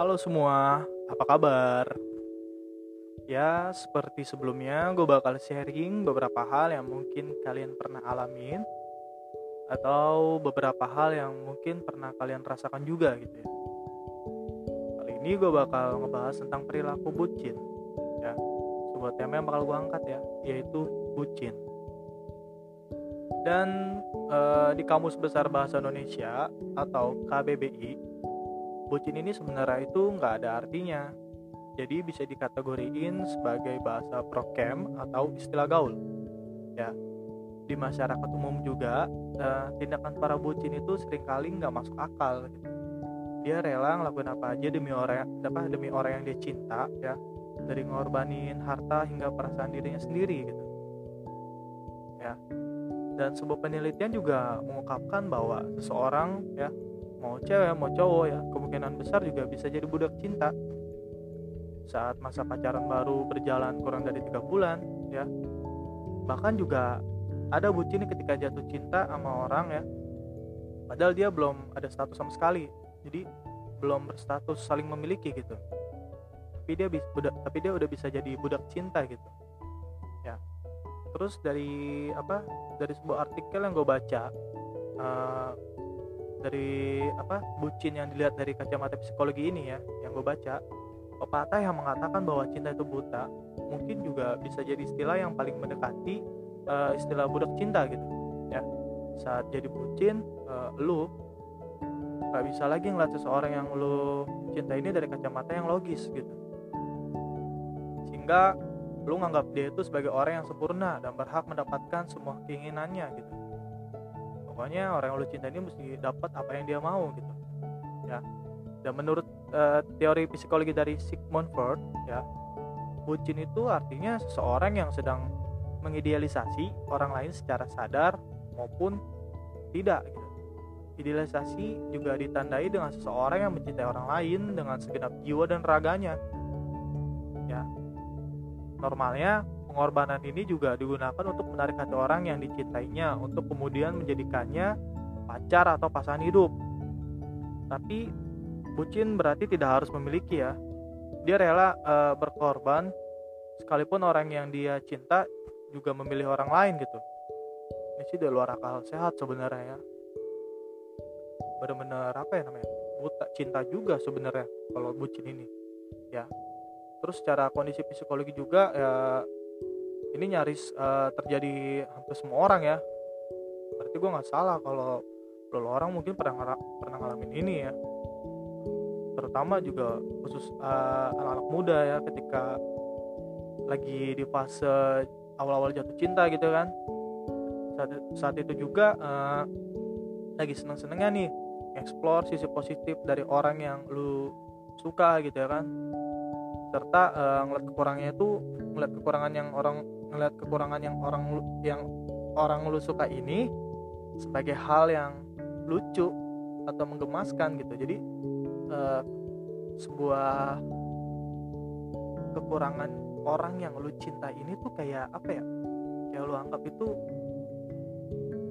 Halo semua, apa kabar? Ya, seperti sebelumnya, gue bakal sharing beberapa hal yang mungkin kalian pernah alamin atau beberapa hal yang mungkin pernah kalian rasakan juga gitu ya. Kali ini gue bakal ngebahas tentang perilaku bucin, ya. Sebuah tema yang bakal gue angkat ya, yaitu bucin. Dan eh, di Kamus Besar Bahasa Indonesia atau KBBI, bucin ini sebenarnya itu nggak ada artinya. Jadi bisa dikategoriin sebagai bahasa prokem atau istilah gaul. Ya, di masyarakat umum juga eh, tindakan para bucin itu sering kali nggak masuk akal. Gitu. Dia rela ngelakuin apa aja demi orang apa demi orang yang dia cinta ya, dari ngorbanin harta hingga perasaan dirinya sendiri gitu. Ya, dan sebuah penelitian juga mengungkapkan bahwa seseorang ya mau cewek mau cowok ya. Kemungkinan besar juga bisa jadi budak cinta. Saat masa pacaran baru berjalan kurang dari tiga bulan ya. Bahkan juga ada bucin ketika jatuh cinta sama orang ya. Padahal dia belum ada status sama sekali. Jadi belum berstatus saling memiliki gitu. Tapi dia budak tapi dia udah bisa jadi budak cinta gitu. Ya. Terus dari apa dari sebuah artikel yang gue baca uh, dari apa bucin yang dilihat dari kacamata psikologi ini ya yang gue baca pepatah yang mengatakan bahwa cinta itu buta mungkin juga bisa jadi istilah yang paling mendekati uh, istilah budak cinta gitu ya. Saat jadi bucin uh, lu gak bisa lagi ngeliat seseorang yang lu cinta ini dari kacamata yang logis gitu. Sehingga lu nganggap dia itu sebagai orang yang sempurna dan berhak mendapatkan semua keinginannya gitu pokoknya orang yang lu cinta ini mesti dapat apa yang dia mau gitu. Ya. Dan menurut uh, teori psikologi dari Sigmund Freud ya bucin itu artinya seseorang yang sedang mengidealisasi orang lain secara sadar maupun tidak gitu. Idealisasi juga ditandai dengan seseorang yang mencintai orang lain dengan segenap jiwa dan raganya. Ya. Normalnya pengorbanan ini juga digunakan untuk menarik hati orang yang dicintainya untuk kemudian menjadikannya pacar atau pasangan hidup. Tapi bucin berarti tidak harus memiliki ya. Dia rela e, berkorban sekalipun orang yang dia cinta juga memilih orang lain gitu. Ini sih di luar akal sehat sebenarnya ya. Bener-bener apa ya namanya? Buta cinta juga sebenarnya kalau bucin ini. Ya, terus secara kondisi psikologi juga ya ini nyaris uh, terjadi hampir semua orang ya. Berarti gue nggak salah kalau lo orang mungkin pernah pernah ngalamin ini ya. Terutama juga khusus anak anak-anak muda ya ketika lagi di fase awal-awal jatuh cinta gitu kan. Saat, saat itu juga uh, lagi seneng-senengnya nih explore sisi positif dari orang yang lu suka gitu ya kan. Serta uh, ngeliat kekurangannya itu ngeliat kekurangan yang orang ngeliat kekurangan yang orang yang orang lu suka ini sebagai hal yang lucu atau menggemaskan gitu. Jadi uh, sebuah kekurangan orang yang lu cinta ini tuh kayak apa ya? Kayak lu anggap itu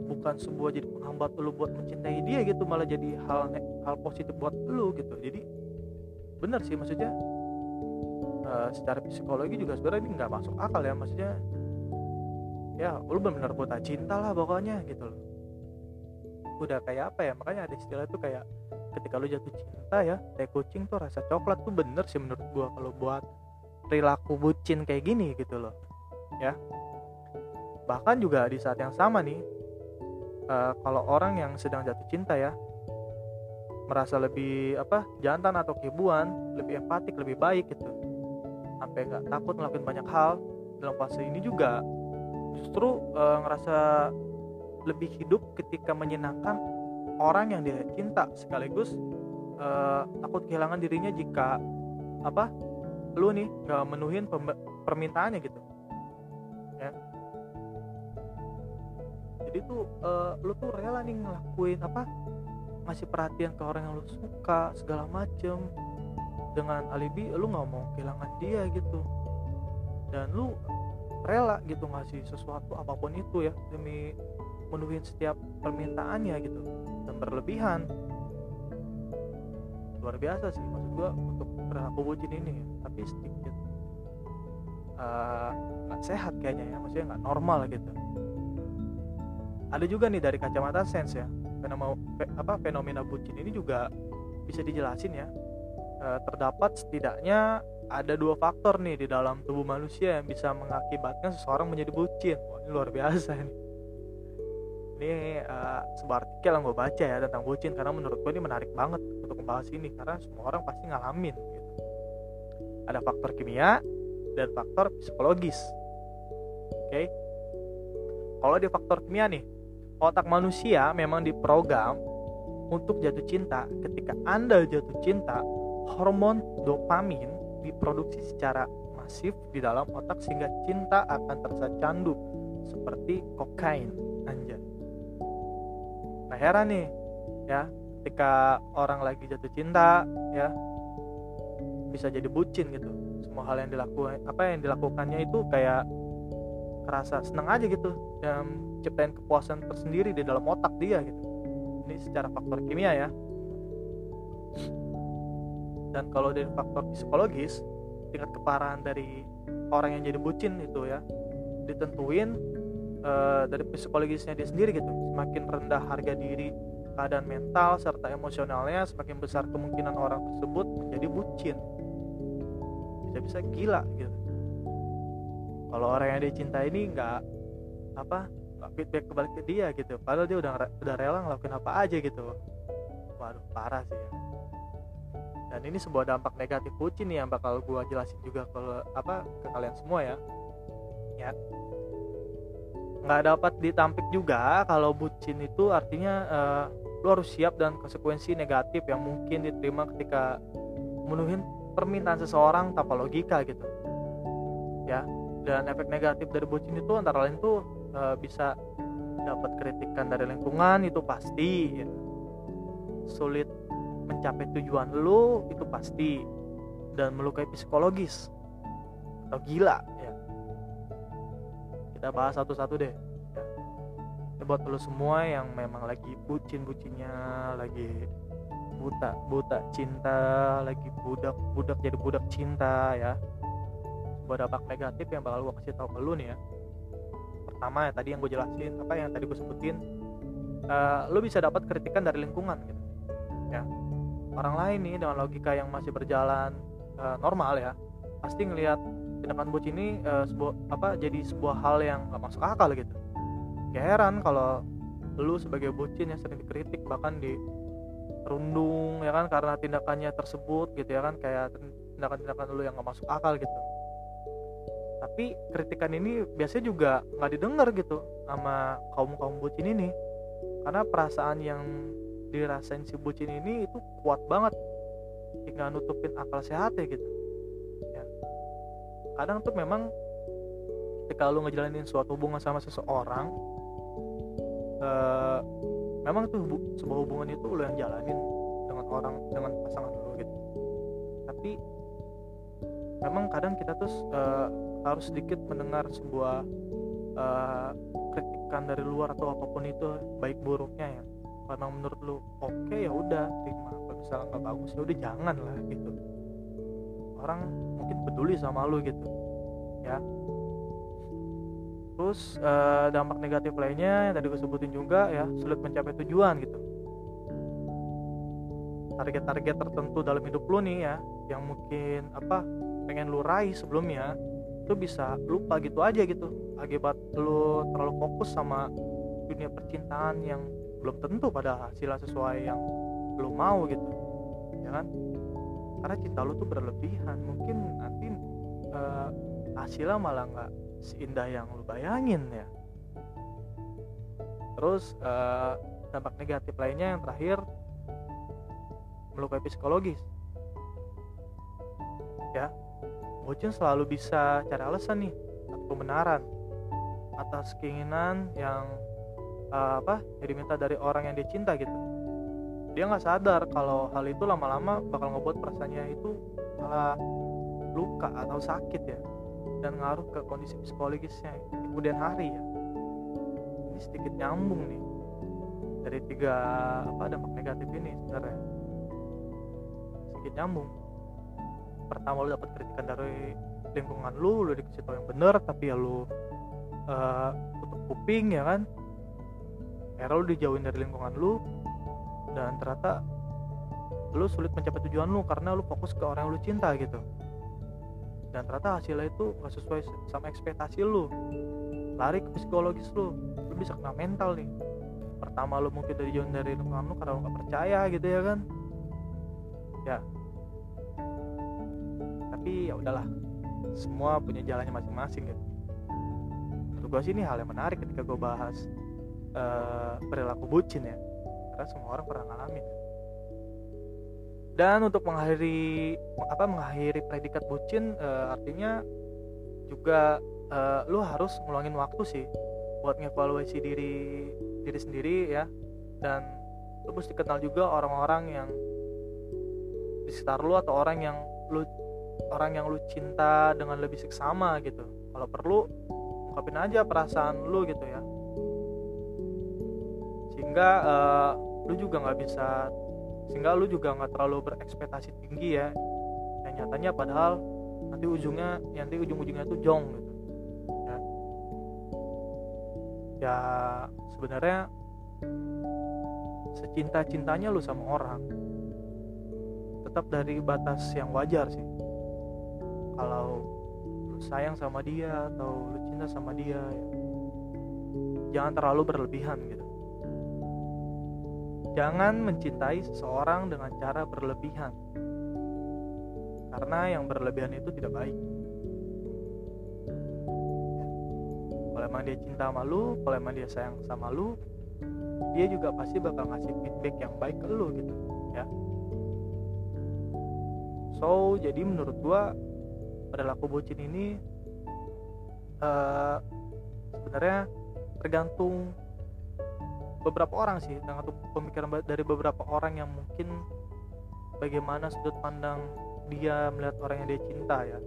bukan sebuah jadi penghambat lu buat mencintai dia gitu malah jadi hal hal positif buat lu gitu. Jadi bener sih maksudnya uh, secara psikologi juga sebenarnya ini nggak masuk akal ya maksudnya ya lu benar-benar buta cinta lah pokoknya gitu loh. Udah kayak apa ya makanya ada istilah itu kayak ketika lu jatuh cinta ya kayak kucing tuh rasa coklat tuh bener sih menurut gua kalau buat perilaku bucin kayak gini gitu loh ya. Bahkan juga di saat yang sama nih uh, kalau orang yang sedang jatuh cinta ya merasa lebih apa jantan atau kebuan lebih empatik lebih baik gitu sampai nggak takut ngelakuin banyak hal dalam fase ini juga justru e, ngerasa lebih hidup ketika menyenangkan orang yang dia cinta. Sekaligus e, takut kehilangan dirinya jika apa lu nih nggak menuhin permintaannya gitu. Ya. Jadi tuh e, lu tuh rela nih ngelakuin apa ngasih perhatian ke orang yang lu suka segala macem dengan alibi lu nggak mau kehilangan dia gitu. Dan lu rela gitu ngasih sesuatu apa pun itu ya demi menuhin setiap permintaannya gitu. Dan berlebihan. Luar biasa sih maksud gua untuk perilaku bucin ini tapi sedikit eh, nggak uh, sehat kayaknya ya maksudnya nggak normal gitu. Ada juga nih dari kacamata sense ya. Fenomena apa fenomena bucin ini juga bisa dijelasin ya uh, terdapat setidaknya ada dua faktor nih di dalam tubuh manusia yang bisa mengakibatkan seseorang menjadi bucin Wah, ini luar biasa nih ini uh, sebuah artikel yang gue baca ya tentang bucin karena menurut gue ini menarik banget untuk membahas ini karena semua orang pasti ngalamin gitu. ada faktor kimia dan faktor psikologis oke okay? kalau di faktor kimia nih otak manusia memang diprogram untuk jatuh cinta ketika anda jatuh cinta hormon dopamin diproduksi secara masif di dalam otak sehingga cinta akan terasa candu seperti kokain anjay. Nah heran nih ya ketika orang lagi jatuh cinta ya bisa jadi bucin gitu. Semua hal yang dilakukan apa yang dilakukannya itu kayak kerasa seneng aja gitu dan ciptain kepuasan tersendiri di dalam otak dia gitu. Ini secara faktor kimia ya dan kalau dari faktor psikologis tingkat keparahan dari orang yang jadi bucin itu ya ditentuin uh, dari psikologisnya dia sendiri gitu. Semakin rendah harga diri keadaan mental serta emosionalnya semakin besar kemungkinan orang tersebut menjadi bucin. Bisa-bisa gila gitu. Kalau orang yang dia cinta ini nggak apa nggak feedback kembali ke dia gitu. Padahal dia udah udah rela ngelakuin apa aja gitu. Waduh parah sih ya dan ini sebuah dampak negatif bucin nih yang bakal gue jelasin juga ke apa ke kalian semua ya. Ya. Nggak dapat ditampik juga kalau bucin itu artinya uh, lu harus siap dan konsekuensi negatif yang mungkin diterima ketika memenuhi permintaan seseorang tanpa logika gitu. Ya. Dan efek negatif dari bucin itu antara lain tuh uh, bisa dapat kritikan dari lingkungan itu pasti ya. sulit mencapai tujuan lu itu pasti. Dan melukai psikologis. Atau gila kita bahas satu-satu deh. Ya. buat lo semua yang memang lagi bucin-bucinnya lagi buta buta cinta lagi budak budak jadi budak cinta ya. Buat dampak negatif yang bakal gue kasih tau ke lu nih ya. Pertama ya tadi yang gue jelasin apa yang tadi gue sebutin uh, lu bisa dapat kritikan dari lingkungan gitu. ya orang lain nih dengan logika yang masih berjalan uh, normal ya pasti ngelihat tindakan bocil ini uh, sebuah apa jadi sebuah hal yang gak masuk akal gitu. Gak heran kalau lu sebagai bocin yang sering dikritik bahkan di rundung ya kan karena tindakannya tersebut gitu ya kan kayak tindakan-tindakan lu yang gak masuk akal gitu. Tapi kritikan ini biasanya juga nggak didengar gitu sama kaum kaum bocin ini karena perasaan yang dirasain si bocin ini itu kuat banget. Hingga nutupin akal sehatnya gitu. Kadang tuh memang ketika lu ngejalanin suatu hubungan sama seseorang uh, memang tuh sebuah hubungan itu lu yang jalanin dengan orang dengan pasangan lu gitu. Tapi memang kadang kita tuh uh, harus sedikit mendengar sebuah uh, kritikan dari luar atau apa pun itu baik buruknya ya. Karena menurut lu oke okay, ya udah terima. Kalau misalnya nggak bagus ya udah jangan lah gitu. Orang mungkin peduli sama lu gitu ya. Terus uh, dampak negatif lainnya yang tadi gue sebutin juga ya sulit mencapai tujuan gitu. Target-target tertentu dalam hidup lu nih ya yang mungkin apa pengen lu raih sebelumnya itu bisa lupa gitu aja gitu. Akibat lu terlalu fokus sama dunia percintaan yang belum tentu pada hasilnya sesuai yang lu mau gitu ya kan? Karena cinta lu tuh berlebihan mungkin nanti uh, hasilnya malah nggak seindah yang lu bayangin ya. Terus uh, dampak negatif lainnya yang terakhir melukai psikologis. Ya bocin selalu bisa cari alasan nih atau pembenaran atas keinginan yang uh, apa yang diminta dari orang yang dia cinta gitu. Dia nggak sadar kalau hal itu lama-lama bakal ngebuat perasaannya itu malah luka atau sakit ya dan ngaruh ke kondisi psikologisnya. Di kemudian hari ya ini sedikit nyambung nih dari tiga apa dampak negatif ini sebenarnya. Sedikit nyambung. Pertama lu dapat kritikan dari lingkungan lu lu dikasih tau yang bener tapi ya lu uh, tutup kuping ya kan akhirnya lu dijauhin dari lingkungan lu dan ternyata lu sulit mencapai tujuan lu karena lu fokus ke orang yang lu cinta gitu. Dan ternyata hasilnya itu gak sesuai sama ekspektasi lu. Lari ke psikologis lu lu bisa kena mental nih. Pertama lu mungkin dari jauh dari lingkungan lu karena lu gak percaya gitu ya kan? Ya. Tapi ya udahlah semua punya jalannya masing-masing gitu. Menurut gue sih ini hal yang menarik ketika gue bahas uh, perilaku bucin ya. Karena semua orang pernah ngalamin. Dan untuk mengakhiri apa mengakhiri predikat bucin uh, artinya juga uh, lu harus ngeluangin waktu sih buat ngevaluasi diri diri sendiri ya. Dan lu mesti kenal juga orang-orang yang di sekitar lu atau orang yang lu orang yang lu cinta dengan lebih seksama gitu. Kalau perlu ungkapin aja perasaan lu gitu ya sehingga uh, lu juga nggak bisa sehingga lu juga nggak terlalu berekspektasi tinggi ya. Dan nyatanya padahal nanti ujungnya nanti ujung-ujungnya tuh jong gitu. Ya. Ya sebenarnya secinta cintanya lu sama orang tetap dari batas yang wajar sih. Kalau lu sayang sama dia atau lu cinta sama dia ya, jangan terlalu berlebihan gitu Jangan mencintai seseorang dengan cara berlebihan. Karena yang berlebihan itu tidak baik. Kalau emang dia cinta sama lu, kalau emang dia sayang sama lu, dia juga pasti bakal ngasih feedback yang baik ke lu gitu, ya. So, jadi menurut gua perilaku bucin ini uh, sebenarnya tergantung beberapa orang sih dengan pemikiran dari beberapa orang yang mungkin bagaimana sudut pandang dia melihat orang yang dia cinta ya.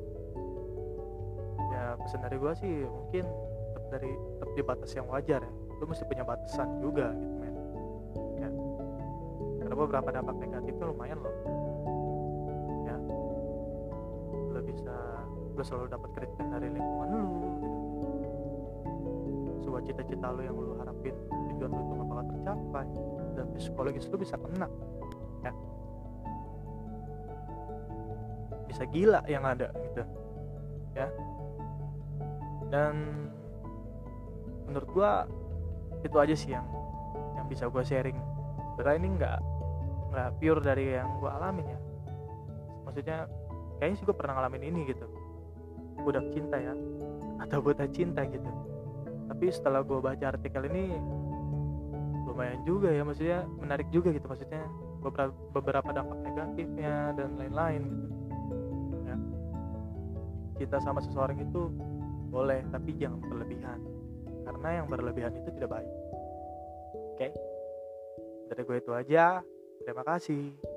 Ya pesan dari gue sih mungkin tetap dari tetap di batas yang wajar ya. Lu mesti punya batasan juga gitu men. Ya. Karena beberapa dampak negatifnya lumayan loh. Ya. Lu bisa lu selalu dapat kritikan dari lingkungan lu gitu. sebuah cita-cita lu yang lu harapin tujuan itu gak bakal tercapai dan psikologis lu bisa kena. Ya. Bisa gila yang ada gitu. Ya. Dan menurut gua itu aja sih yang yang bisa gua sharing. Sebenarnya ini nggak nggak pure dari yang gua alamin ya. Maksudnya kayaknya sih gua pernah ngalamin ini gitu. Budak cinta ya. Atau buta cinta gitu. Tapi setelah gue baca artikel ini lumayan juga ya maksudnya menarik juga gitu maksudnya beberapa beberapa dampak negatifnya dan lain-lain gitu. Ya. Cinta sama seseorang itu boleh tapi jangan berlebihan. Karena yang berlebihan itu tidak baik. Oke? Okay? dari gue itu aja. Terima kasih